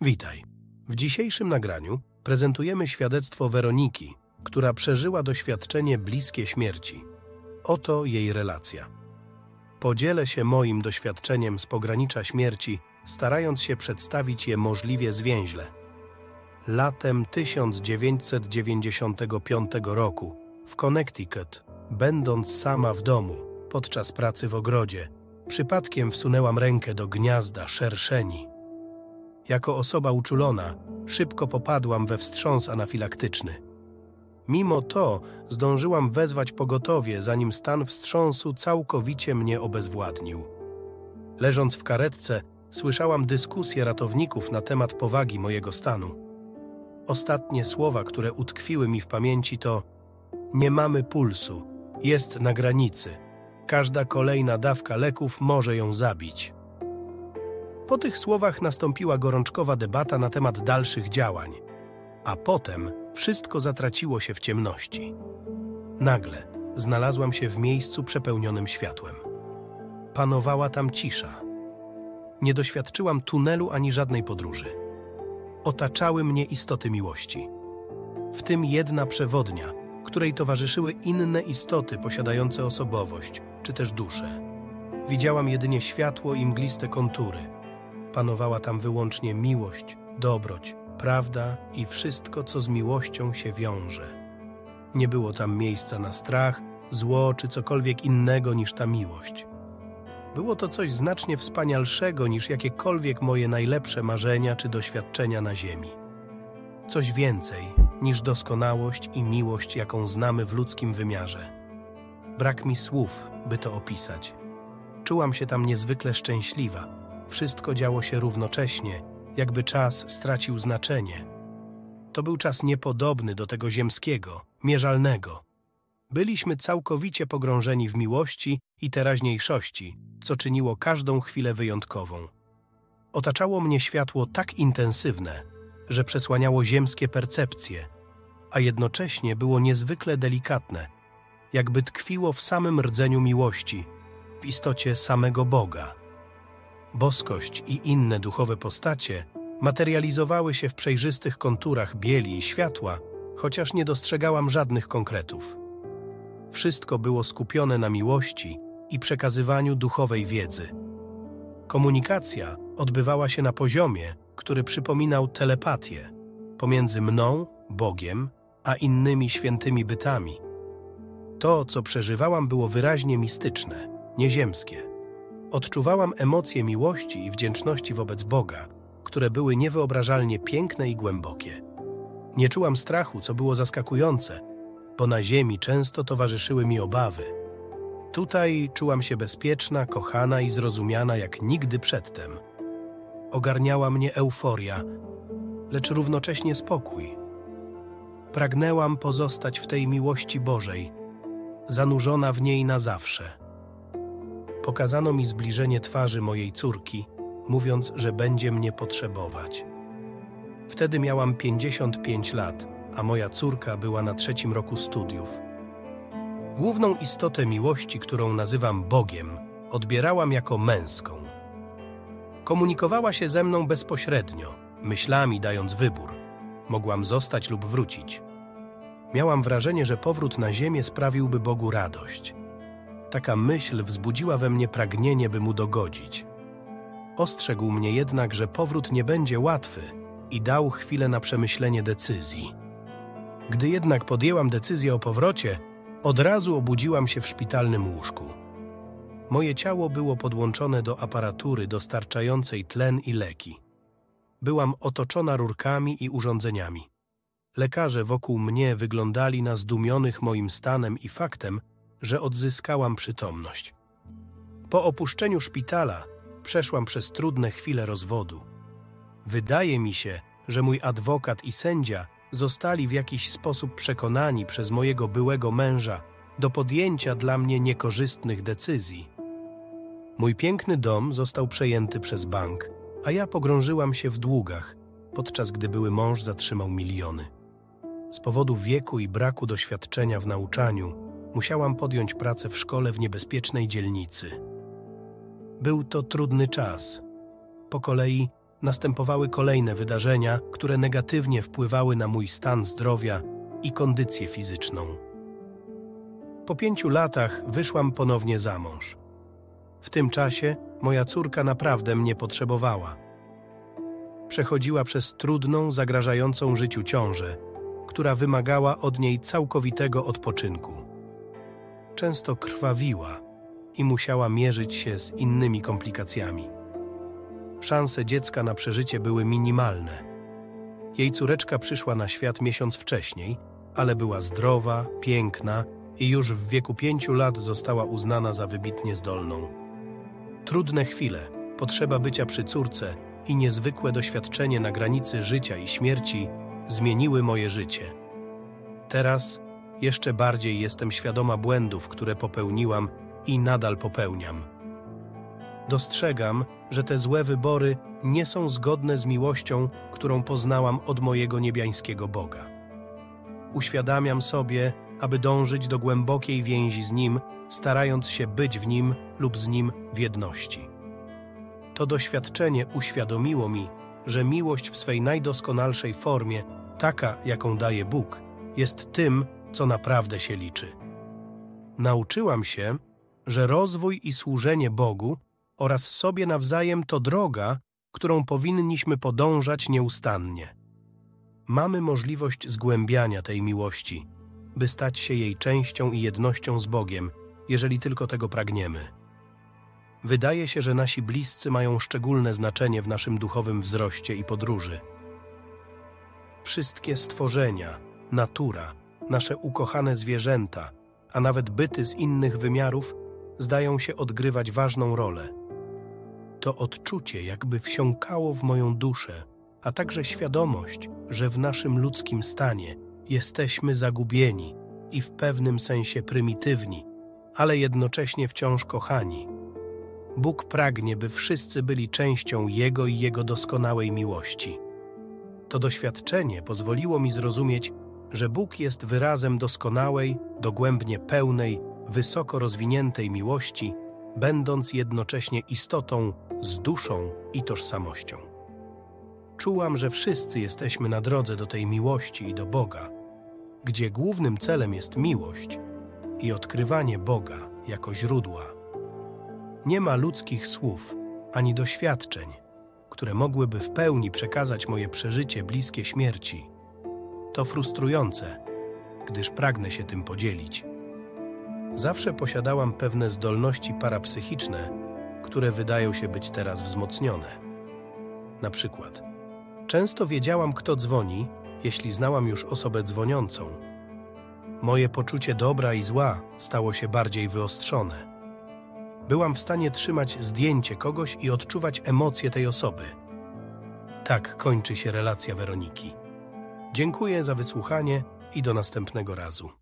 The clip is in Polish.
Witaj. W dzisiejszym nagraniu prezentujemy świadectwo Weroniki, która przeżyła doświadczenie bliskie śmierci. Oto jej relacja. Podzielę się moim doświadczeniem z pogranicza śmierci, starając się przedstawić je możliwie zwięźle. Latem 1995 roku w Connecticut, będąc sama w domu podczas pracy w ogrodzie, przypadkiem wsunęłam rękę do gniazda szerszeni. Jako osoba uczulona, szybko popadłam we wstrząs anafilaktyczny. Mimo to zdążyłam wezwać pogotowie, zanim stan wstrząsu całkowicie mnie obezwładnił. Leżąc w karetce, słyszałam dyskusję ratowników na temat powagi mojego stanu. Ostatnie słowa, które utkwiły mi w pamięci to nie mamy pulsu, jest na granicy. Każda kolejna dawka leków może ją zabić. Po tych słowach nastąpiła gorączkowa debata na temat dalszych działań, a potem wszystko zatraciło się w ciemności. Nagle znalazłam się w miejscu przepełnionym światłem. Panowała tam cisza. Nie doświadczyłam tunelu ani żadnej podróży. Otaczały mnie istoty miłości. W tym jedna przewodnia, której towarzyszyły inne istoty posiadające osobowość czy też duszę. Widziałam jedynie światło i mgliste kontury. Panowała tam wyłącznie miłość, dobroć, prawda i wszystko, co z miłością się wiąże. Nie było tam miejsca na strach, zło czy cokolwiek innego niż ta miłość. Było to coś znacznie wspanialszego niż jakiekolwiek moje najlepsze marzenia czy doświadczenia na ziemi. Coś więcej niż doskonałość i miłość, jaką znamy w ludzkim wymiarze. Brak mi słów, by to opisać. Czułam się tam niezwykle szczęśliwa. Wszystko działo się równocześnie, jakby czas stracił znaczenie. To był czas niepodobny do tego ziemskiego, mierzalnego. Byliśmy całkowicie pogrążeni w miłości i teraźniejszości, co czyniło każdą chwilę wyjątkową. Otaczało mnie światło tak intensywne, że przesłaniało ziemskie percepcje, a jednocześnie było niezwykle delikatne, jakby tkwiło w samym rdzeniu miłości, w istocie samego Boga. Boskość i inne duchowe postacie materializowały się w przejrzystych konturach bieli i światła, chociaż nie dostrzegałam żadnych konkretów. Wszystko było skupione na miłości i przekazywaniu duchowej wiedzy. Komunikacja odbywała się na poziomie, który przypominał telepatię pomiędzy mną, Bogiem, a innymi świętymi bytami. To, co przeżywałam, było wyraźnie mistyczne, nieziemskie. Odczuwałam emocje miłości i wdzięczności wobec Boga, które były niewyobrażalnie piękne i głębokie. Nie czułam strachu, co było zaskakujące, bo na ziemi często towarzyszyły mi obawy. Tutaj czułam się bezpieczna, kochana i zrozumiana jak nigdy przedtem. Ogarniała mnie euforia, lecz równocześnie spokój. Pragnęłam pozostać w tej miłości Bożej, zanurzona w niej na zawsze. Pokazano mi zbliżenie twarzy mojej córki, mówiąc, że będzie mnie potrzebować. Wtedy miałam 55 lat, a moja córka była na trzecim roku studiów. Główną istotę miłości, którą nazywam Bogiem, odbierałam jako męską. Komunikowała się ze mną bezpośrednio, myślami dając wybór. Mogłam zostać lub wrócić. Miałam wrażenie, że powrót na ziemię sprawiłby Bogu radość. Taka myśl wzbudziła we mnie pragnienie, by mu dogodzić. Ostrzegł mnie jednak, że powrót nie będzie łatwy i dał chwilę na przemyślenie decyzji. Gdy jednak podjęłam decyzję o powrocie, od razu obudziłam się w szpitalnym łóżku. Moje ciało było podłączone do aparatury dostarczającej tlen i leki. Byłam otoczona rurkami i urządzeniami. Lekarze wokół mnie wyglądali na zdumionych moim stanem i faktem, że odzyskałam przytomność. Po opuszczeniu szpitala przeszłam przez trudne chwile rozwodu. Wydaje mi się, że mój adwokat i sędzia zostali w jakiś sposób przekonani przez mojego byłego męża do podjęcia dla mnie niekorzystnych decyzji. Mój piękny dom został przejęty przez bank, a ja pogrążyłam się w długach, podczas gdy były mąż zatrzymał miliony. Z powodu wieku i braku doświadczenia w nauczaniu musiałam podjąć pracę w szkole w niebezpiecznej dzielnicy. Był to trudny czas. Po kolei następowały kolejne wydarzenia, które negatywnie wpływały na mój stan zdrowia i kondycję fizyczną. Po pięciu latach wyszłam ponownie za mąż. W tym czasie moja córka naprawdę mnie potrzebowała. Przechodziła przez trudną, zagrażającą życiu ciążę, która wymagała od niej całkowitego odpoczynku. Często krwawiła i musiała mierzyć się z innymi komplikacjami. Szanse dziecka na przeżycie były minimalne. Jej córeczka przyszła na świat miesiąc wcześniej, ale była zdrowa, piękna i już w wieku pięciu lat została uznana za wybitnie zdolną. Trudne chwile, potrzeba bycia przy córce i niezwykłe doświadczenie na granicy życia i śmierci zmieniły moje życie. Teraz jeszcze bardziej jestem świadoma błędów, które popełniłam i nadal popełniam. Dostrzegam, że te złe wybory nie są zgodne z miłością, którą poznałam od mojego niebiańskiego Boga. Uświadamiam sobie, aby dążyć do głębokiej więzi z Nim, starając się być w Nim lub z Nim w jedności. To doświadczenie uświadomiło mi, że miłość w swej najdoskonalszej formie, taka jaką daje Bóg, jest tym, co naprawdę się liczy. Nauczyłam się, że rozwój i służenie Bogu oraz sobie nawzajem to droga, którą powinniśmy podążać nieustannie. Mamy możliwość zgłębiania tej miłości, by stać się jej częścią i jednością z Bogiem, jeżeli tylko tego pragniemy. Wydaje się, że nasi bliscy mają szczególne znaczenie w naszym duchowym wzroście i podróży. Wszystkie stworzenia, natura, nasze ukochane zwierzęta, a nawet byty z innych wymiarów zdają się odgrywać ważną rolę. To odczucie jakby wsiąkało w moją duszę, a także świadomość, że w naszym ludzkim stanie jesteśmy zagubieni i w pewnym sensie prymitywni, ale jednocześnie wciąż kochani. Bóg pragnie, by wszyscy byli częścią Jego i Jego doskonałej miłości. To doświadczenie pozwoliło mi zrozumieć, że Bóg jest wyrazem doskonałej, dogłębnie pełnej, wysoko rozwiniętej miłości, będąc jednocześnie istotą z duszą i tożsamością. Czułam, że wszyscy jesteśmy na drodze do tej miłości i do Boga, gdzie głównym celem jest miłość i odkrywanie Boga jako źródła. Nie ma ludzkich słów ani doświadczeń, które mogłyby w pełni przekazać moje przeżycie bliskie śmierci. To frustrujące, gdyż pragnę się tym podzielić. Zawsze posiadałam pewne zdolności parapsychiczne, które wydają się być teraz wzmocnione. Na przykład, często wiedziałam, kto dzwoni, jeśli znałam już osobę dzwoniącą. Moje poczucie dobra i zła stało się bardziej wyostrzone. Byłam w stanie trzymać zdjęcie kogoś i odczuwać emocje tej osoby. Tak kończy się relacja Weroniki. Dziękuję za wysłuchanie i do następnego razu.